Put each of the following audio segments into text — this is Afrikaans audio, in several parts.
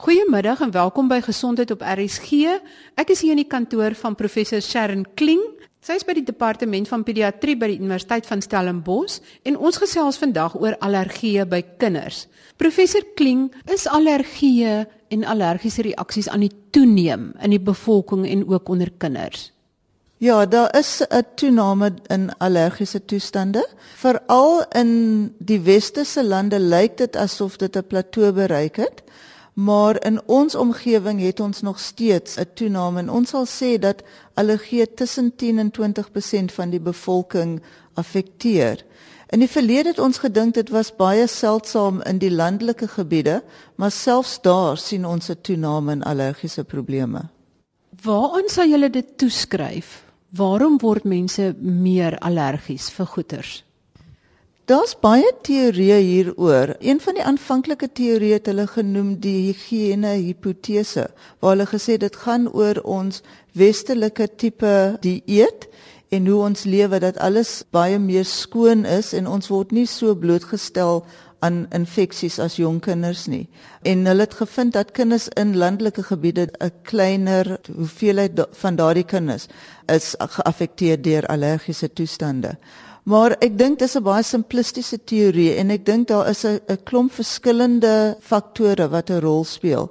Goeiemiddag en welkom by Gesondheid op RSG. Ek is hier in die kantoor van professor Sharon Kling. Sy is by die departement van pediatrie by die Universiteit van Stellenbosch en ons gesels vandag oor allergieë by kinders. Professor Kling, is allergieë en allergiese reaksies aan die toeneem in die bevolking en ook onder kinders? Ja, daar is 'n toename in allergiese toestande. Veral in die westerse lande lyk dit asof dit 'n plateau bereik het maar in ons omgewing het ons nog steeds 'n toename en ons sal sê dat allergie tussen 10 en 20% van die bevolking affekteer. In die verlede het ons gedink dit was baie seldsaam in die landelike gebiede, maar selfs daar sien ons 'n toename in allergiese probleme. Waaraan sou jy dit toeskryf? Waarom word mense meer allergies vir goeters? Daar's baie teorieë hieroor. Een van die aanvanklike teorieë het hulle genoem die higiëne hipotese, waar hulle gesê dit gaan oor ons westelike tipe dieet en hoe ons lewe dat alles baie meer skoon is en ons word nie so blootgestel aan infeksies as jong kinders nie. En hulle het gevind dat kinders in landelike gebiede 'n kleiner hoeveelheid van daardie kinders is geaffekteer deur allergiese toestande. Maar ek dink dis 'n baie simplistiese teorie en ek dink daar is 'n klomp verskillende faktore wat 'n rol speel.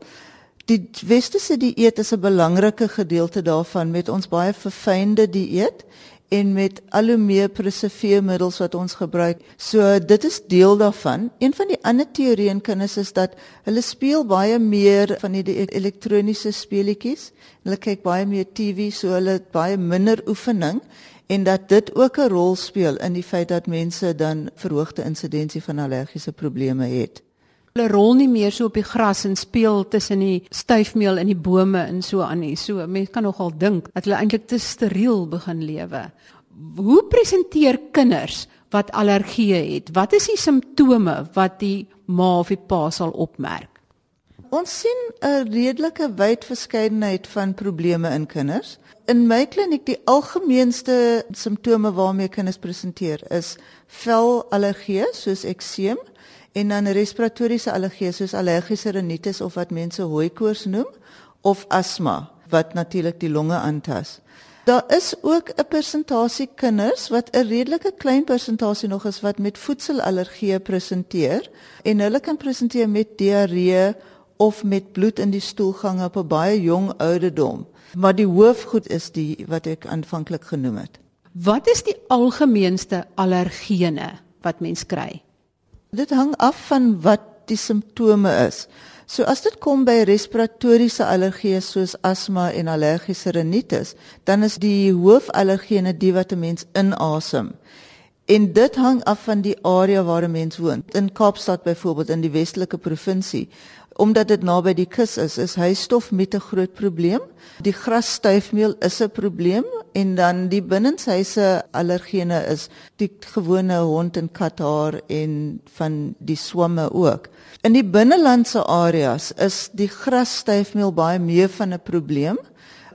Die westerse dieet is 'n belangrike gedeelte daarvan met ons baie verfynde dieet en met al hoe meer preserveermiddels wat ons gebruik. So dit is deel daarvan. Een van die ander teorieë in kinders is dat hulle speel baie meer van die elektroniese speletjies. Hulle kyk baie meer TV, so hulle het baie minder oefening en dat dit ook 'n rol speel in die feit dat mense dan verhoogde insidensie van allergiese probleme het. Hulle rol nie meer so op die gras en speel tussen die styfmeel in die bome en so aan nie. So mense kan nogal dink dat hulle eintlik te steriel begin lewe. Hoe presenteer kinders wat allergieë het? Wat is die simptome wat die ma of die pa sal opmerk? Ons sien 'n redelike wyd verskeidenheid van probleme in kinders in my kliniek die algemeenste simptome waarmee kinders presenteer is velallergie soos ekseem en dan respiratoriese allergie soos allergiese rinitis of wat mense hooikoors noem of asma wat natuurlik die longe aantas. Daar is ook 'n persentasie kinders wat 'n redelike klein persentasie nog is wat met voedselallergie presenteer en hulle kan presenteer met diarree of met bloed in die stoelgange op 'n baie jong ouderdom. Maar die hoofgoed is die wat ek aanvanklik genoem het. Wat is die algemeenste allergene wat mens kry? Dit hang af van wat die simptome is. So as dit kom by respiratoriese allergieë soos asma en allergiese rinitis, dan is die hoofallergene die wat 'n mens inasem. En dit hang af van die area waar 'n mens woon. In Kaapstad byvoorbeeld in die Westelike provinsie, omdat dit naby die kus is, is huisstof met 'n groot probleem. Die grasstuifmeel is 'n probleem en dan die binnenshuise allergene is die gewone hond en kathaar en van die swamme ook. In die binnelandse areas is die grasstuifmeel baie meer van 'n probleem.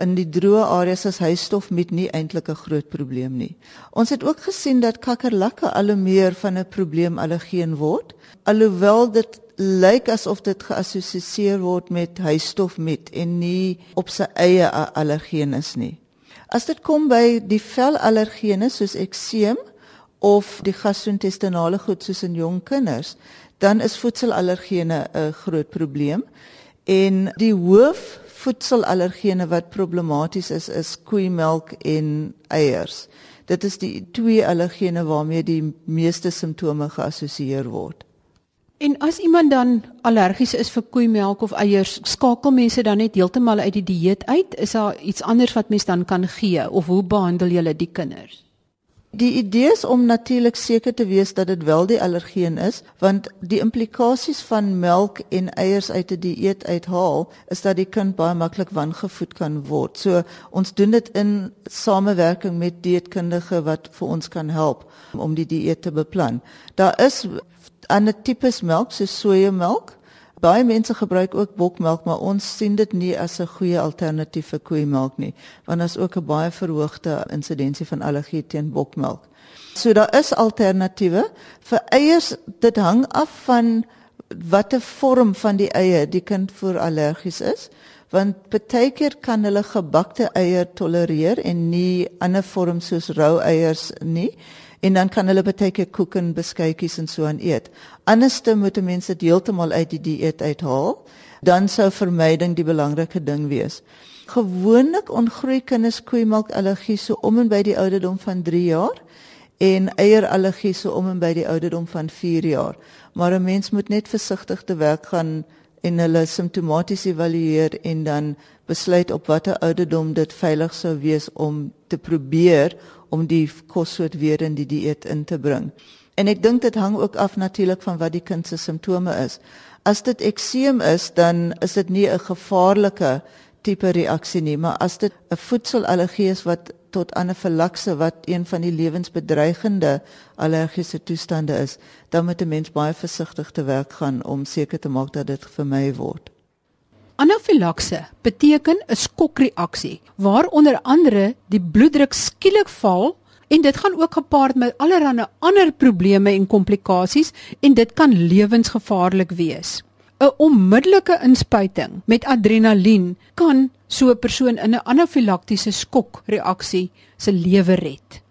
In die droë areas is huisstof met nie eintlik 'n groot probleem nie. Ons het ook gesien dat kakkerlakke al hoe meer van 'n probleem allergeen word, alhoewel dit lyk asof dit geassosieer word met huisstof met en nie op sy eie allergene is nie. As dit kom by die velallergene soos ekseem of die gastro-intestinale goed soos in jong kinders, dan is voedselallergene 'n groot probleem en die hoof voedselallergene wat problematies is is koeimelk en eiers. Dit is die twee allergene waarmee die meeste simptome geassosieer word. En as iemand dan allergies is vir koeimelk of eiers, skakel mense dan net heeltemal uit die dieet uit? Is daar iets anders wat mens dan kan gee of hoe behandel jy die kinders? Die idee is om natuurlik seker te wees dat dit wel die allergeen is, want die implikasies van melk en eiers uit 'n die dieet uithaal is dat die kind baie maklik wangevoed kan word. So ons doen dit in samewerking met dieetkundige wat vir ons kan help om die dieet te beplan. Daar is ander tipes melk soos sojamelk. Baie mense gebruik ook bokmelk, maar ons sien dit nie as 'n goeie alternatief vir koeimelk nie, want daar's ook 'n baie verhoogde insidensie van allergie teen bokmelk. So daar is alternatiewe vir eiers. Dit hang af van watter vorm van die eie die kind voor allergies is want baie keer kan hulle gebakte eier tolereer en nie ander vorms soos rou eiers nie en dan kan hulle baie keer koek en beskuitjies en so aan eet. Anderste moet mense dit heeltemal uit die dieet uithaal. Dan sou vermyding die belangrike ding wees. Gewoonlik ongroei kinders koeimelkallergie so om en by die ouderdom van 3 jaar en eierallergie so om en by die ouderdom van 4 jaar. Maar 'n mens moet net versigtig te werk gaan en hulle simptomaties evalueer en dan besluit op watter ouderdom dit veilig sou wees om te probeer om die kossoort weer in die dieet in te bring. En ek dink dit hang ook af natuurlik van wat die kind se simptome is. As dit ekseem is, dan is dit nie 'n gevaarlike tipe reaksie nie, maar as dit 'n voedselallergie is wat tot anafilakse wat een van die lewensbedreigende allergiese toestande is, dan moet 'n mens baie versigtig te werk gaan om seker te maak dat dit vermy word. Anafilakse beteken 'n skokreaksie waar onder andere die bloeddruk skielik val en dit gaan ook gepaard met allerlei ander probleme en komplikasies en dit kan lewensgevaarlik wees. 'n Onmiddellike inspuiting met adrenalien kan so 'n persoon in 'n anafilaktiese skokreaksie se lewe red.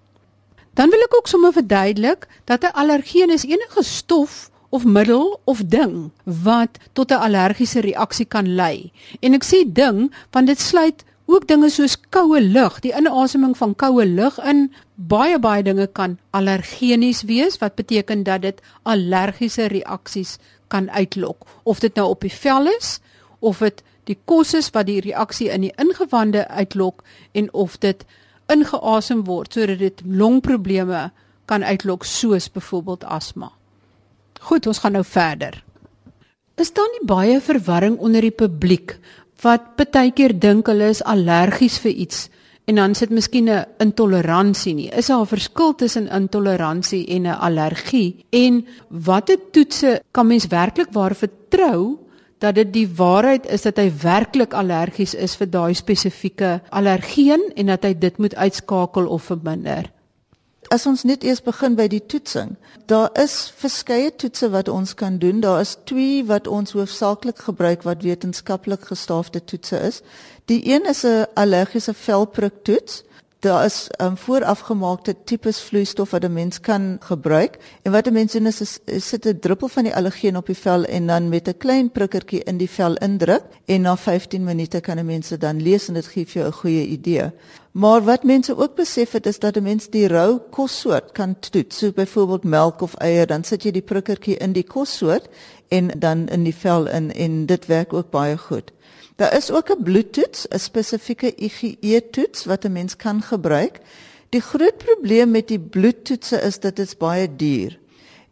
Dan wil ek ook sommer verduidelik dat 'n allergeen is enige stof of middel of ding wat tot 'n allergiese reaksie kan lei. En ek sê ding want dit sluit ook dinge soos koue lug, die inaseming van koue lug in. Baie baie dinge kan allergenies wees wat beteken dat dit allergiese reaksies kan uitlok. Of dit nou op die vel is of dit die kos is wat die reaksie in die ingewande uitlok en of dit ingeasem word sodat dit longprobleme kan uitlok soos byvoorbeeld asma. Goed, ons gaan nou verder. Is daar nie baie verwarring onder die publiek wat baie keer dink hulle is allergies vir iets en dan sit miskien 'n intoleransie nie. Is daar 'n verskil tussen intoleransie en 'n allergie? En watter toetse kan mens werklik waar vertrou dat dit die waarheid is dat hy werklik allergies is vir daai spesifieke allergeen en dat hy dit moet uitskakel of verminder? As ons net eers begin by die toetsing. Daar is verskeie toetse wat ons kan doen. Daar is twee wat ons hoofsaaklik gebruik wat wetenskaplik gestaafde toetse is. Die een is 'n allergiese velprik toets daar is um, voorafgemaakte tipes vloeistof wat 'n mens kan gebruik en wat 'n mens doen is, is, is sit 'n druppel van die allergeen op die vel en dan met 'n klein prikkertjie in die vel indruk en na 15 minute kan 'n mens dit dan lees en dit gee vir jou 'n goeie idee. Maar wat mense ook besef het is dat 'n mens die rou kossoort kan toets, so byvoorbeeld melk of eier, dan sit jy die prikkertjie in die kossoort en dan in die vel in en dit werk ook baie goed. Daar is ook 'n bloedtoets, 'n spesifieke IgE-toets wat 'n mens kan gebruik. Die groot probleem met die bloedtoetse is dat dit baie duur.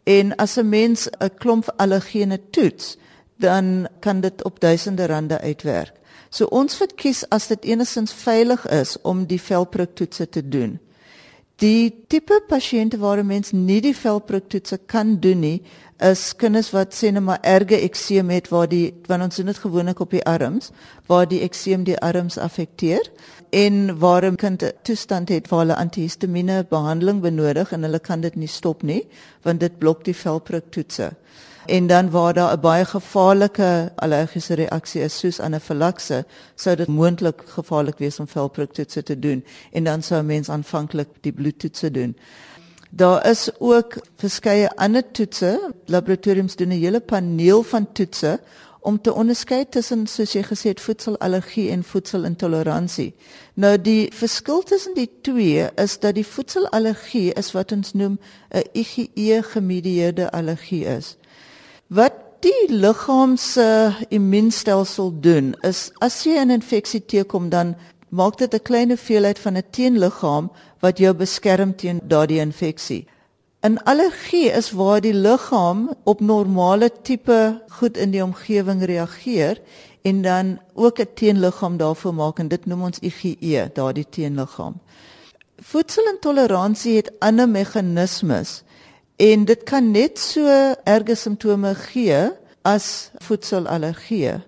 En as 'n mens 'n klomp allergene toets, dan kan dit op duisende rande uitwerk. So ons verkies as dit enigins veilig is om die velpriktoetse te doen. Die tipe pasiënte waar 'n mens nie die velpriktoetse kan doen nie, is kinders wat sê net maar erge ekseem het waar die wanneer ons dit gewoonlik op die arms waar die ekseem die arms affekteer en waar 'n kind 'n toestand het waar hulle antihistamiene behandeling benodig en hulle kan dit nie stop nie want dit blok die velpriktoetse en dan waar daar 'n baie gevaarlike allergiese reaksie is soos anafilakse sou dit moontlik gevaarlik wees om velpriktoetse te doen en dan sou 'n mens aanvanklik die bloedtoetse doen Daar is ook verskeie ander toetse. Laboratoriums doen 'n hele paneel van toetse om te onderskei tussen soos jy gesê het voedselallergie en voedselintoleransie. Nou die verskil tussen die twee is dat die voedselallergie is wat ons noem 'n IgE-gemedieerde allergie is. Wat die liggaam se immuunstelsel doen is as jy 'n infeksie teekom dan maak dit 'n klein hoeveelheid van 'n teenliggaam wat jou beskerm teen daardie infeksie. 'n Allergie is waar die liggaam op normale tipe goed in die omgewing reageer en dan ook 'n teenliggaam daarvoor maak en dit noem ons IgE, daardie teenliggaam. Voedselintoleransie het ander meganismes en dit kan net so erge simptome gee as voedselallergie.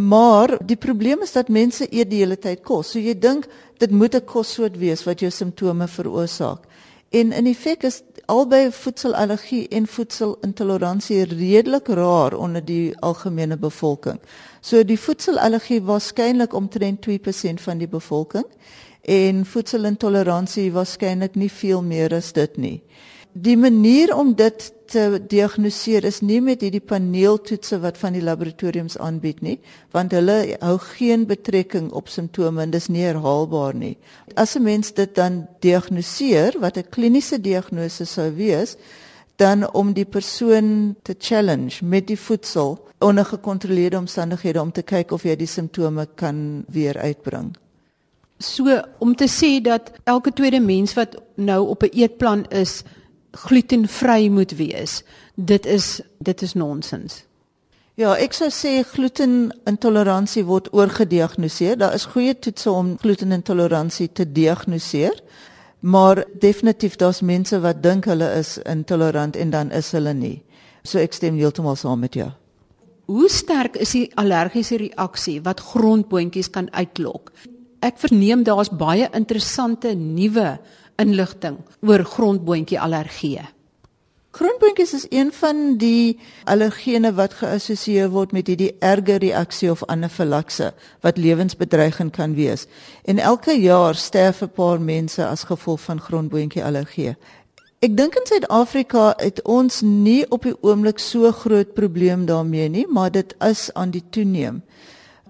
Maar die probleem is dat mense eet die hele tyd kos. So jy dink dit moet 'n kossoort wees wat jou simptome veroorsaak. En in feite is albei voedselallergie en voedselintoleransie redelik raar onder die algemene bevolking. So die voedselallergie waarskynlik omtrent 2% van die bevolking en voedselintoleransie waarskynlik nie veel meer as dit nie. Die manier om dit te diagnoseer is nie met hierdie paneeltoetse wat van die laboratoriums aanbied nie, want hulle hou geen betrekking op simptome en dis nie herhaalbaar nie. As 'n mens dit dan diagnoseer wat 'n kliniese diagnose sou wees, dan om die persoon te challenge met die voedsel onder gekontroleerde omstandighede om te kyk of jy die simptome kan weer uitbring. So om te sê dat elke tweede mens wat nou op 'n eetplan is, glutenvry moet wees. Dit is dit is nonsens. Ja, ek sou sê glutenintoleransie word oorgediagnoseer. Daar is goeie toetse om glutenintoleransie te diagnoseer. Maar definitief daar's mense wat dink hulle is intolerant en dan is hulle nie. So ek stem heeltemal saam met jou. Hoe sterk is die allergiese reaksie wat grondboontjies kan uitlok? Ek verneem daar's baie interessante nuwe inligting oor grondboontjie allergie. Grondboontjies is een van die allergene wat geassosieer word met hierdie erge reaksie of anafilakse wat lewensbedreigend kan wees. En elke jaar sterf 'n paar mense as gevolg van grondboontjie allergie. Ek dink in Suid-Afrika het ons nie op die oomblik so groot probleem daarmee nie, maar dit is aan die toeneem.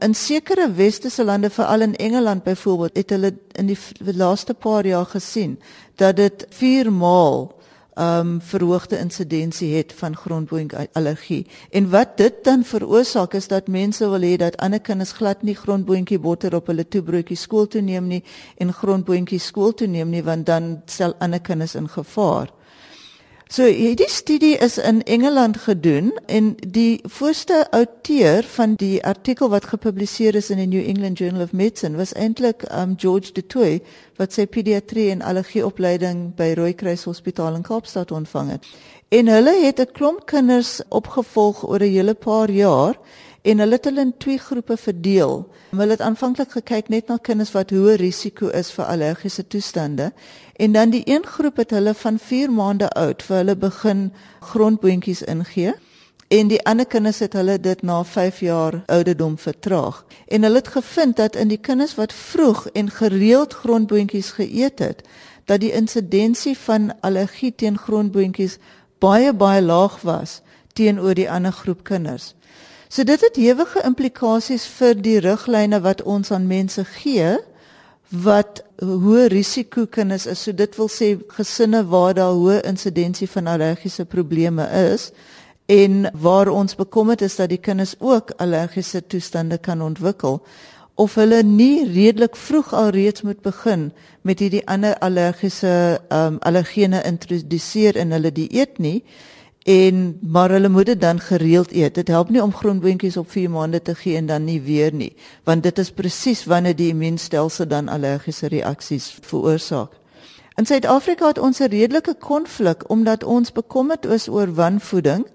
In sekere westerse lande, veral in Engeland byvoorbeeld, het hulle in die laaste paar jaar gesien dat dit 4 maal um verhoogde insidensie het van grondboontjie En wat dit dan veroorsaak is dat mense wil hê dat ander kinders glad nie grondboontjie botter op hulle toebroodjie skool toe neem nie en grondboontjie skool toe neem nie want dan stel ander kinders in gevaar. So hierdie studie is in Engeland gedoen en die voorste outeur van die artikel wat gepubliseer is in die New England Journal of Medicine was eintlik um George de Toey wat sy pediatrie en allergie opleiding by Rooikruis Hospitaal in Kaapstad ontvang het. En hulle het 'n klomp kinders opgevolg oor 'n hele paar jaar en hulle het hulle in twee groepe verdeel. Hulle het aanvanklik gekyk net na kinders wat hoë risiko is vir allergiese toestande en dan die een groep het hulle van 4 maande oud vir hulle begin grondboontjies ingee en die ander kinders het hulle dit na 5 jaar ouderdom vertraag. En hulle het gevind dat in die kinders wat vroeg en gereeld grondboontjies geëet het, dat die insidensie van allergie teen grondboontjies baie baie laag was teenoor die ander groep kinders. So dit het ewige implikasies vir die riglyne wat ons aan mense gee wat hoë risiko kinders is. So dit wil sê gesinne waar daar hoë insidensie van allergiese probleme is en waar ons bekommerd is dat die kinders ook allergiese toestande kan ontwikkel of hulle nie redelik vroeg alreeds moet begin met hierdie ander allergiese um, allergene introduseer in hulle dieet nie en maar hulle moet dit dan gereeld eet. Dit help nie om groenboontjies op 4 maande te gee en dan nie weer nie, want dit is presies wanneer die immuunstelsel dan allergiese reaksies veroorsaak. In Suid-Afrika het ons 'n redelike konflik omdat ons bekommerd is oor wanvoeding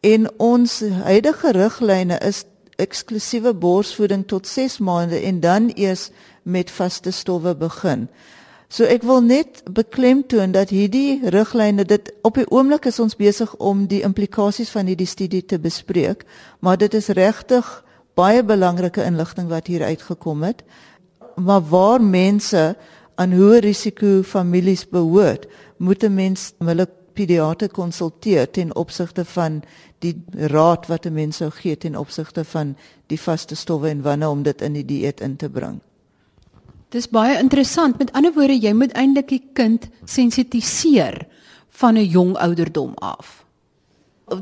en ons huidige riglyne is eksklusiewe borsvoeding tot 6 maande en dan eers met vaste stowwe begin. So ek wil net beklemtoon dat hierdie riglyne dit op die oomblik is ons besig om die implikasies van hierdie studie te bespreek, maar dit is regtig baie belangrike inligting wat hier uitgekom het. Maar waar mense aan hoë risiko families behoort, moet 'n mens hulle pediater konsulteer ten opsigte van die raad wat 'n mens sou gee ten opsigte van die vaste stowwe en wanneer om dit in die dieet in te bring. Dis baie interessant. Met ander woorde, jy moet eintlik die kind sensitiseer van 'n jong ouderdom af.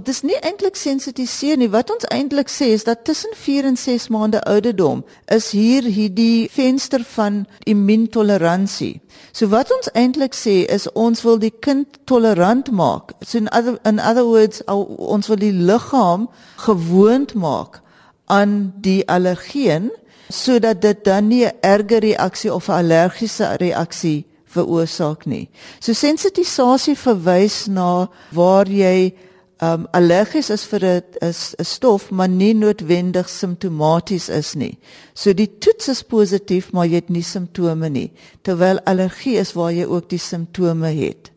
Dis nie eintlik sensitiseer nie. Wat ons eintlik sê is dat tussen 4 en 6 maande ouderdom is hier hierdie venster van immuuntoleransie. So wat ons eintlik sê is ons wil die kind tolerant maak. So in other in other words, ons wil die liggaam gewoond maak aan die allergeen sodat dit dan nie 'n erge reaksie of 'n allergiese reaksie veroorsaak nie. So sensitisasie verwys na waar jy um allergies is vir 'n 'n stof maar nie noodwendig simptomaties is nie. So die toets is positief maar jy het nie simptome nie, terwyl allergie is waar jy ook die simptome het.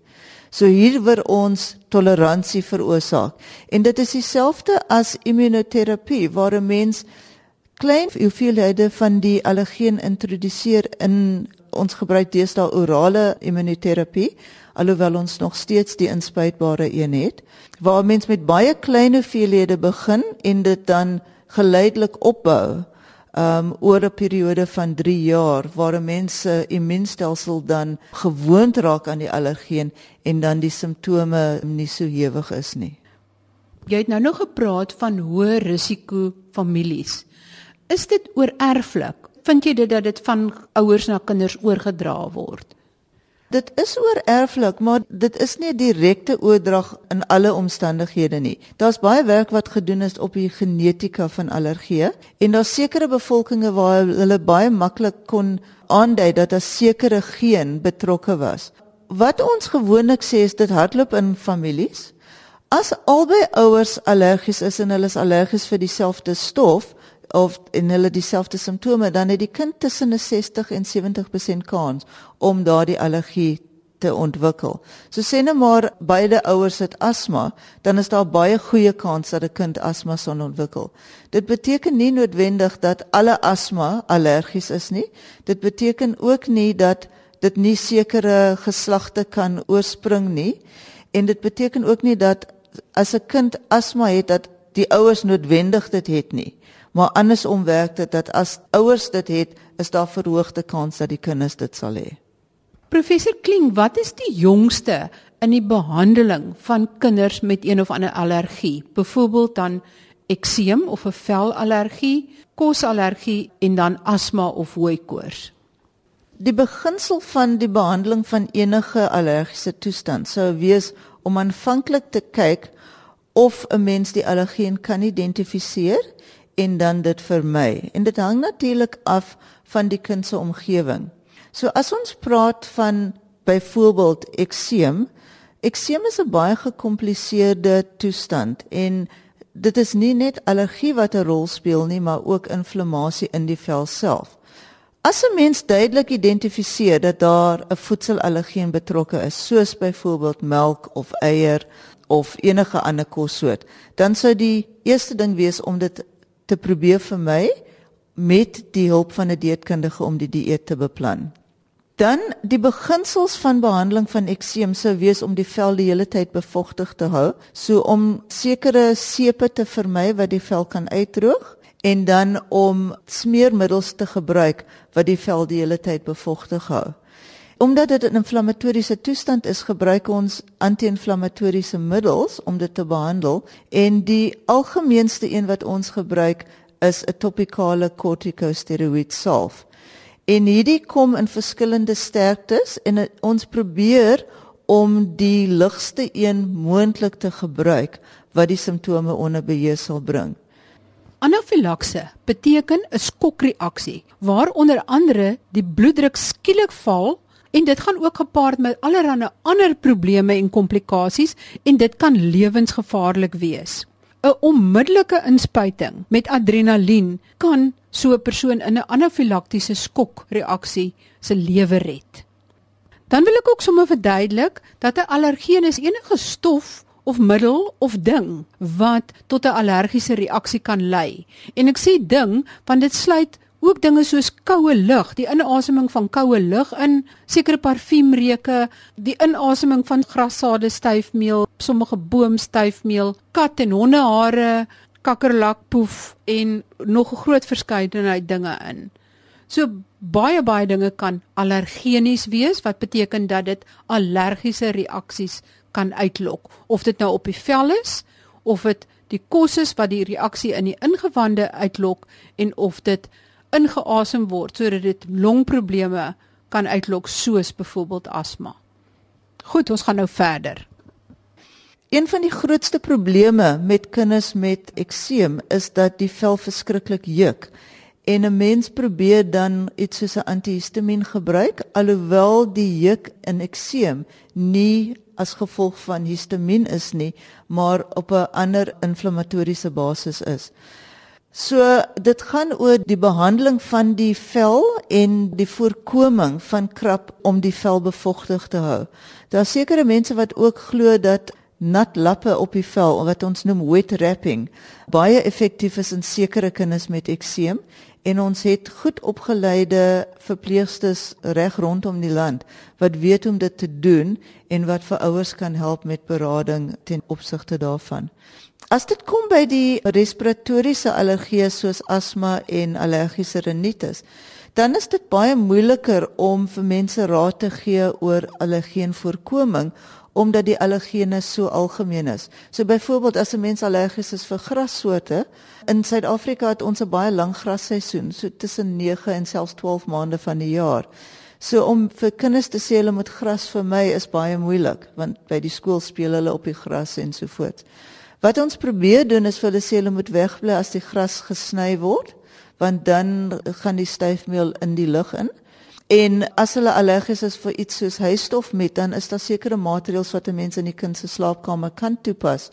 So hier word ons toleransie veroorsaak. En dit is dieselfde as immunoterapie waar 'n mens klein hoeveelhede van die allergeen introduseer in ons gebruik deesdae orale immunoterapie alhoewel ons nog steeds die inspuitbare een het waar mens met baie klein hoeveelhede begin en dit dan geleidelik opbou um oor 'n periode van 3 jaar waar 'n mens se immuunstelsel dan gewoond raak aan die allergeen en dan die simptome nie so hewig is nie. Jy het nou nog gepraat van hoë risiko families. Is dit oorerflik? Vind jy dit dat dit van ouers na kinders oorgedra word? Dit is oorerflik, maar dit is nie direkte oordrag in alle omstandighede nie. Daar's baie werk wat gedoen is op die genetika van allergie en daar's sekere bevolkings waar hulle baie maklik kon aandui dat 'n sekere geen betrokke was. Wat ons gewoonlik sê is dit hardloop in families. As albei ouers allergies is en hulle is allergies vir dieselfde stof, of en hulle dieselfde simptome dan het die kind tussen 'n 60 en 70% kans om daardie allergie te ontwikkel. So sê net maar beide ouers het asma, dan is daar baie goeie kans dat 'n kind asma sal ontwikkel. Dit beteken nie noodwendig dat alle asma allergies is nie. Dit beteken ook nie dat dit nie sekere geslagte kan oorspring nie. En dit beteken ook nie dat as 'n kind asma het dat die ouers noodwendig dit het nie maar andersom werk dit dat as ouers dit het, is daar verhoogde kans dat die kinders dit sal hê. Professor Kling, wat is die jongste in die behandeling van kinders met een of ander allergie? Byvoorbeeld dan ekseem of 'n velallergie, kosallergie en dan asma of hooikoors. Die beginsel van die behandeling van enige allergiese toestand sou wees om aanvanklik te kyk of 'n mens die allergeen kan identifiseer en dan dit vermy. En dit hang natuurlik af van die kind se omgewing. So as ons praat van byvoorbeeld ekseem, ekseem is 'n baie gekompliseerde toestand en dit is nie net allergie wat 'n rol speel nie, maar ook inflammasie in die vel self. As 'n mens duidelik identifiseer dat daar 'n voedselallergeen betrokke is, soos byvoorbeeld melk of eier of enige ander kossoort, dan sou die eerste ding wees om dit te probeer vermy met die hulp van 'n dieetkundige om die dieet te beplan. Dan die beginsels van behandeling van ekseem sou wees om die vel die hele tyd bevochtig te hou, so om sekere sepe te vermy wat die vel kan uitdroog en dan om smeermiddels te gebruik wat die vel die hele tyd bevochtig hou. Omdat dit 'n inflammatoriese toestand is, gebruik ons anti-inflammatoriese middels om dit te behandel en die algemeenste een wat ons gebruik is 'n topikale kortikosteroïed salf. En hierdie kom in verskillende sterktes en ons probeer om die ligste een moontlik te gebruik wat die simptome onder beheer sal bring. Anafilakse beteken 'n skokreaksie waar onder andere die bloeddruk skielik val en dit gaan ook gepaard met allerlei ander probleme en komplikasies en dit kan lewensgevaarlik wees. 'n Onmiddellike inspuiting met adrenalien kan so 'n persoon in 'n anafilaktiese skokreaksie se lewe red. Dan wil ek ook sommer verduidelik dat 'n allergeen is enige stof of middel of ding wat tot 'n allergiese reaksie kan lei. En ek sê ding want dit sluit ook dinge soos koue lug, die inaseming van koue lug in, sekere parfuumreuke, die inaseming van grassade styfmeel, sommige boomstyfmeel, kat en hondehare, kakkerlakpoef en nog 'n groot verskeidenheid dinge in. So baie baie dinge kan allergenies wees wat beteken dat dit allergiese reaksies kan uitlok of dit nou op die vel is of dit die kos is wat die reaksie in die ingewande uitlok en of dit ingeasem word sodat dit longprobleme kan uitlok soos byvoorbeeld asma. Goed, ons gaan nou verder. Een van die grootste probleme met kinders met ekseem is dat die vel verskriklik juk. En 'n mens probeer dan iets soos 'n antihistamiin gebruik alhoewel die juk in ekseem nie as gevolg van histamien is nie, maar op 'n ander inflammatoriese basis is. So dit gaan oor die behandeling van die vel en die voorkoming van krap om die vel bevochtig te hou. Daar sekere mense wat ook glo dat nat lappe op die vel wat ons noem wet wrapping baie effektief is in sekere kinders met ekseem en ons het goed opgeleide verpleegsters reg rondom die land wat weet hoe om dit te doen en wat vir ouers kan help met berading ten opsigte daarvan. As dit kom by die respiratoriese allergieë soos asma en allergiese rinitis, dan is dit baie moeiliker om vir mense raad te gee oor allergeenvoorkoming omdat die allergene so algemeen is. So byvoorbeeld as 'n mens allergies is vir grassoorte, in Suid-Afrika het ons 'n baie lang grasseisoen, so tussen 9 en selfs 12 maande van die jaar. So om vir kinders te sê hulle moet gras vermy is baie moeilik, want by die skool speel hulle op die gras en so voort. Wat ons probeer doen is vir hulle sê hulle moet wegbly as die gras gesny word, want dan gaan die styfmeel in die lug in. En as hulle allergies is vir iets soos huisstofmet, dan is daar sekere maatreëls wat 'n mens in die kind se slaapkamer kan toepas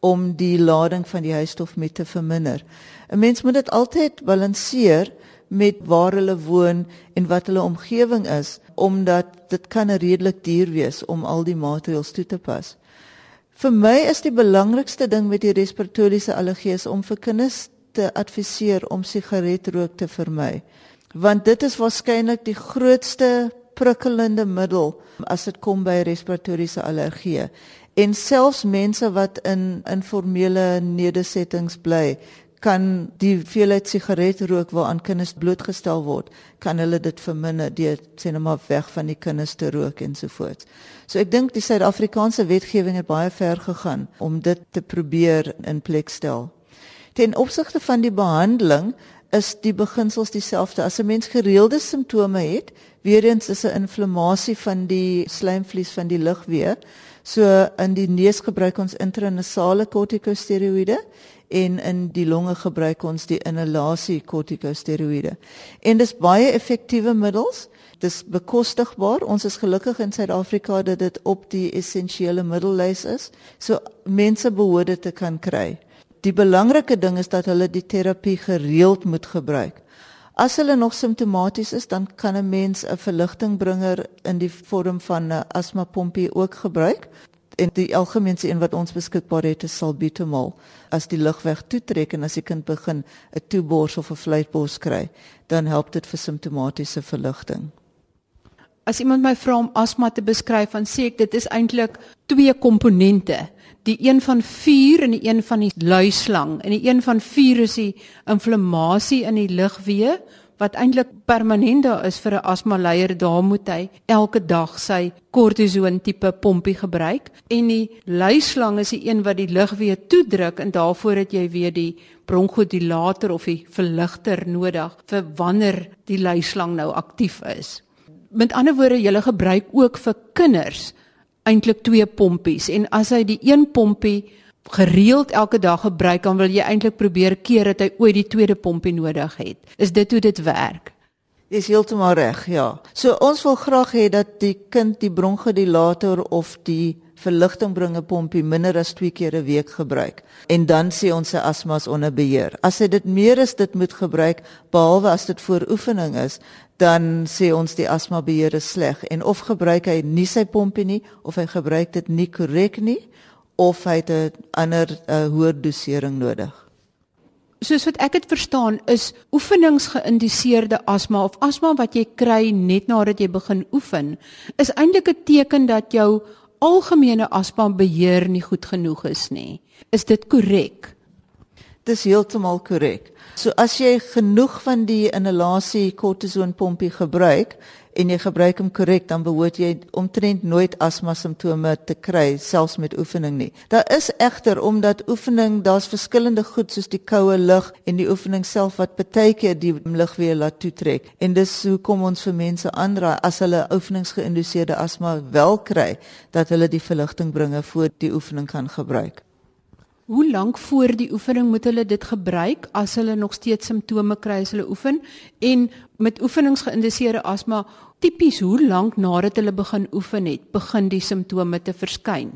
om die lading van die huisstofmet te verminder. 'n Mens moet dit altyd balanseer met waar hulle woon en wat hulle omgewing is, omdat dit kan redelik duur wees om al die maatreëls toe te pas. Vir my is die belangrikste ding met die respiratoriese allergie om vir kinders te adviseer om sigaretrook te vermy want dit is waarskynlik die grootste prikkelende middel as dit kom by respiratoriese allergie. En selfs mense wat in informele nedersettings bly, kan die veelheid sigaretrook waaraan kinders blootgestel word, kan hulle dit verminder deur sê net maar weg van die kinders te rook en so ek dink die Suid-Afrikaanse wetgewing het baie ver gegaan om dit te probeer in plek stel. Ten opsigte van die behandeling is die beginsels dieselfde. As 'n mens gereelde simptome het, weer eens is 'n inflammasie van die slijmvlies van die lugweë. So in die neus gebruik ons intranasale kortikosteroïde en in die longe gebruik ons die inhalasie kortikosteroïde. En dis baie effektiewe middels. Dis bekostigbaar. Ons is gelukkig in Suid-Afrika dat dit op die essensiële middellys is. So mense behoort dit te kan kry. Die belangrike ding is dat hulle die terapie gereeld moet gebruik. As hulle nog simptomaties is, dan kan 'n mens 'n verligtingbringer in die vorm van 'n asmapompie ook gebruik. En die algemeenste een wat ons beskikbaar het is salbutamol. As die lugweg toetrek en as die kind begin 'n toebors of 'n vleitbors kry, dan help dit vir simptomatiese verligting. As iemand my vra om asma te beskryf, dan sê ek dit is eintlik twee komponente. Die een van vuur en die een van die luislang. En die een van vuur is die inflammasie in die lugweë wat eintlik permanent daar is vir 'n asma leier daar moet hy elke dag sy kortison tipe pompie gebruik. En die luislang is die een wat die lugweë toedruk en daarvoor het jy weer die bronkodilator of die verligter nodig vir wanneer die luislang nou aktief is met ander woorde jy gebruik ook vir kinders eintlik twee pompies en as hy die een pompie gereeld elke dag gebruik dan wil jy eintlik probeer keer dat hy ooit die tweede pompie nodig het. Is dit hoe dit werk? Dis heeltemal reg, ja. So ons wil graag hê dat die kind die bronkodilator of die verligtingbringe pompie minder as 2 keer 'n week gebruik en dan sê ons sy asma is onder beheer. As hy dit meer as dit moet gebruik behalwe as dit voor oefening is, dan sê ons die asma beheer is sleg en of gebruik hy nie sy pompie nie of hy gebruik dit nie korrek nie of hy het 'n ander uh, hoër dosering nodig. Soos wat ek dit verstaan is oefenings geïndiseerde asma of asma wat jy kry net nadat jy begin oefen is eintlik 'n teken dat jou algemene asma beheer nie goed genoeg is nie. Is dit korrek? Dis heeltemal korrek. So as jy genoeg van die inhalasie kortisonpompie gebruik en jy gebruik hom korrek, dan behoort jy omtrent nooit asma simptome te kry selfs met oefening nie. Daar is egter omdat oefening, daar's verskillende goed soos die koue lug en die oefening self wat baie keer die lug weer laat toetrek. En dis hoekom ons vir mense aanraai as hulle oefeningsgeïnduseerde asma wel kry, dat hulle die verligting bringe voor die oefening kan gebruik. Hoe lank voor die oefening moet hulle dit gebruik as hulle nog steeds simptome kry as hulle oefen en met oefenings geïndiseerde asma tipies hoe lank nadat hulle begin oefen het begin die simptome te verskyn?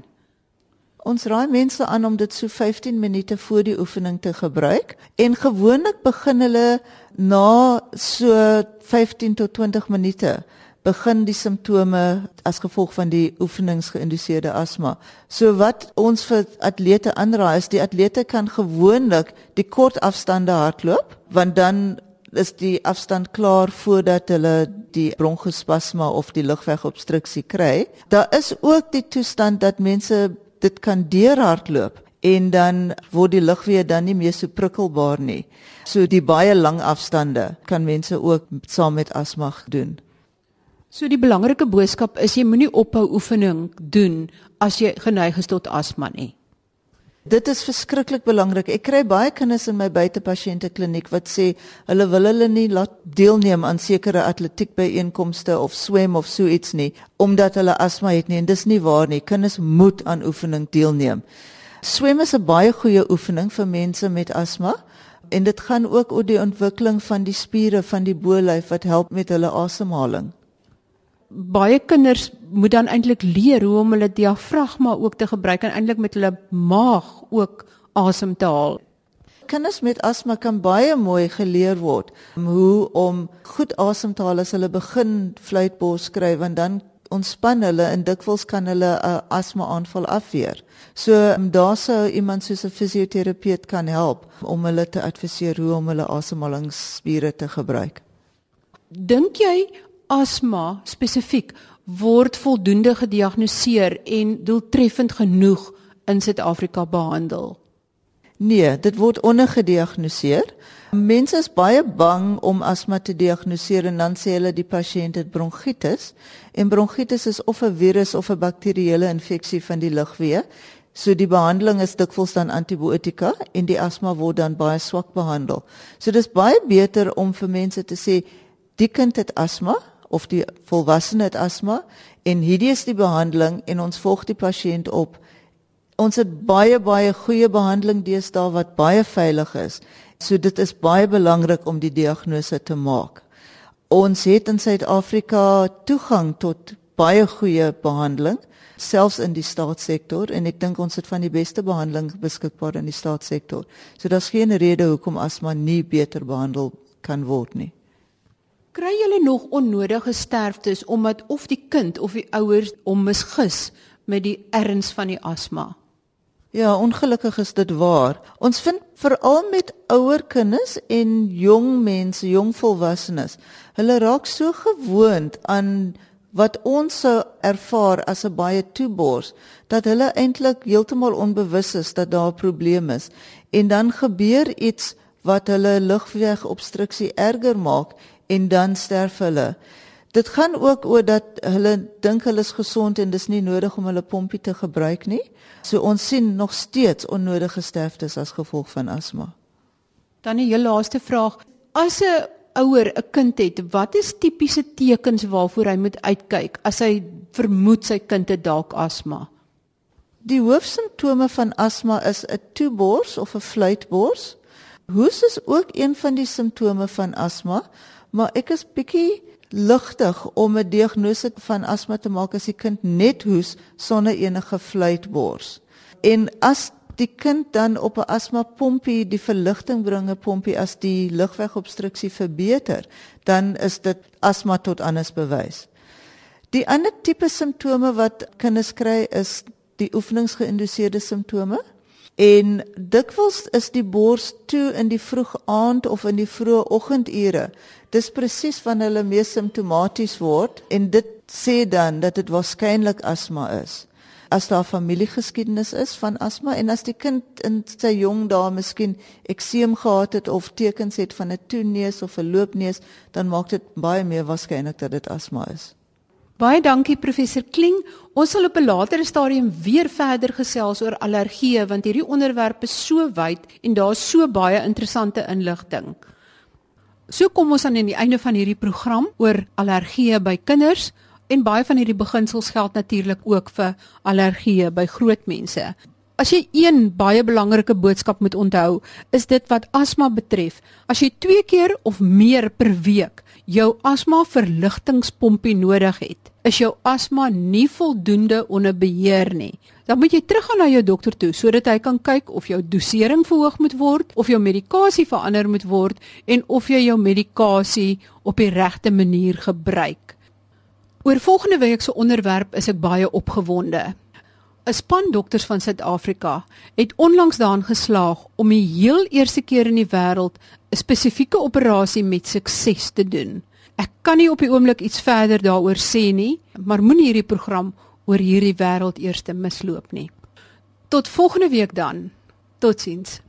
Ons raai mense aan om dit so 15 minute voor die oefening te gebruik en gewoonlik begin hulle na so 15 tot 20 minute begin die simptome as gevolg van die oefenings geïnduseerde asma. So wat ons vir atlete aanraai is die atlete kan gewoonlik die kort afstande hardloop want dan is die afstand klaar voordat hulle die bronchospasma of die lugwegobstruksie kry. Daar is ook die toestand dat mense dit kan deurhardloop en dan word die lugweë dan nie meer so prikkelbaar nie. So die baie lang afstande kan mense ook saam met asma doen. So die belangrike boodskap is jy moenie ophou oefening doen as jy geneig is tot asma nie. Dit is verskriklik belangrik. Ek kry baie kinders in my buitepasiënte kliniek wat sê hulle wil hulle nie laat deelneem aan sekere atletiek byeenkomste of swem of so iets nie omdat hulle asma het nie en dis nie waar nie. Kinders moet aan oefening deelneem. Swem is 'n baie goeie oefening vir mense met asma en dit gaan ook oor die ontwikkeling van die spiere van die bolyf wat help met hulle asemhaling baie kinders moet dan eintlik leer hoe om hulle diafragma ook te gebruik en eintlik met hulle maag ook asem te haal. Kinders met asma kan baie mooi geleer word hoe om goed asem te haal as hulle begin fluitbos skryf want dan ontspan hulle en dikwels kan hulle 'n asma aanval afweer. So daar sou iemand soos 'n fisioterapeut kan help om hulle te adviseer hoe om hulle asemhalingsspiere te gebruik. Dink jy asma spesifiek word voldoende gediagnoseer en doeltreffend genoeg in Suid-Afrika behandel? Nee, dit word ondergediagnoseer. Mense is baie bang om asma te diagnoseer en dan sê hulle die pasiënt het bronkietis. En bronkietis is of 'n virus of 'n bakterieële infeksie van die lugweë. So die behandeling is dikwels dan antibiotika en die asma word dan baie swak behandel. So dis baie beter om vir mense te sê die kind het asma, of die volwassene het asma en hierdie is die behandeling en ons volg die pasiënt op. Ons het baie baie goeie behandeling deesdae wat baie veilig is. So dit is baie belangrik om die diagnose te maak. Ons het in Suid-Afrika toegang tot baie goeie behandeling selfs in die staatssektor en ek dink ons het van die beste behandeling beskikbaar in die staatssektor. So daar's geen rede hoekom asma nie beter behandel kan word nie. Kry julle nog onnodige sterftes omdat of die kind of die ouers hom misgis met die erns van die asma? Ja, ongelukkig is dit waar. Ons vind veral met ouer kinders en jong mense, jong volwassenes, hulle raak so gewoond aan wat ons sou ervaar as 'n baie toebors dat hulle eintlik heeltemal onbewus is dat daar 'n probleem is en dan gebeur iets wat hulle lugwegobstruksie erger maak en dan sterf hulle. Dit gaan ook oor dat hulle dink hulle is gesond en dis nie nodig om hulle pompie te gebruik nie. So ons sien nog steeds onnodige sterftes as gevolg van asma. Dan 'n heel laaste vraag. As 'n ouer 'n kind het, wat is tipiese tekens waarvoor hy moet uitkyk as hy vermoed sy kind het dalk asma? Die hoofsimptome van asma is 'n toebors of 'n fluitbors. Hoes is ook een van die simptome van asma maar ek is bietjie ligtig om 'n diagnose van asma te maak as die kind net hoes sonder enige fluitbors. En as die kind dan op 'n asma pompie die verligting bring 'n pompie as die lugwegobstruksie verbeter, dan is dit asma tot anders bewys. Die ander tipe simptome wat kinders kry is die oefeningsgeïnduseerde simptome. En dikwels is die bors toe in die vroeg aand of in die vroeë oggendure. Dis presies wanneer hulle mees simptomaties word en dit sê dan dat dit waarskynlik asma is. As daar familiegeskiedenis is van asma en as die kind in sy jong dae miskien ekseem gehad het of tekens het van 'n toeneus of 'n loopneus, dan maak dit baie meer waarskynlik dat dit asma is. Baie dankie professor Kling. Ons sal op 'n latere stadium weer verder gesels oor allergieë want hierdie onderwerp is so wyd en daar's so baie interessante inligting. So kom ons aan aan die einde van hierdie program oor allergieë by kinders en baie van hierdie beginsels geld natuurlik ook vir allergieë by groot mense. As jy een baie belangrike boodskap moet onthou, is dit wat asma betref. As jy 2 keer of meer per week jou asma verligtingspompie nodig het, is jou asma nie voldoende onder beheer nie. Dan moet jy teruggaan na jou dokter toe sodat hy kan kyk of jou dosering verhoog moet word, of jou medikasie verander moet word en of jy jou medikasie op die regte manier gebruik. Oor volgende week se onderwerp is ek baie opgewonde. 'n Span dokters van Suid-Afrika het onlangs daarin geslaag om die heel eerste keer in die wêreld 'n spesifieke operasie met sukses te doen. Ek kan nie op die oomblik iets verder daaroor sê nie, maar moenie hierdie program oor hierdie wêreld eers misloop nie. Tot volgende week dan. Totsiens.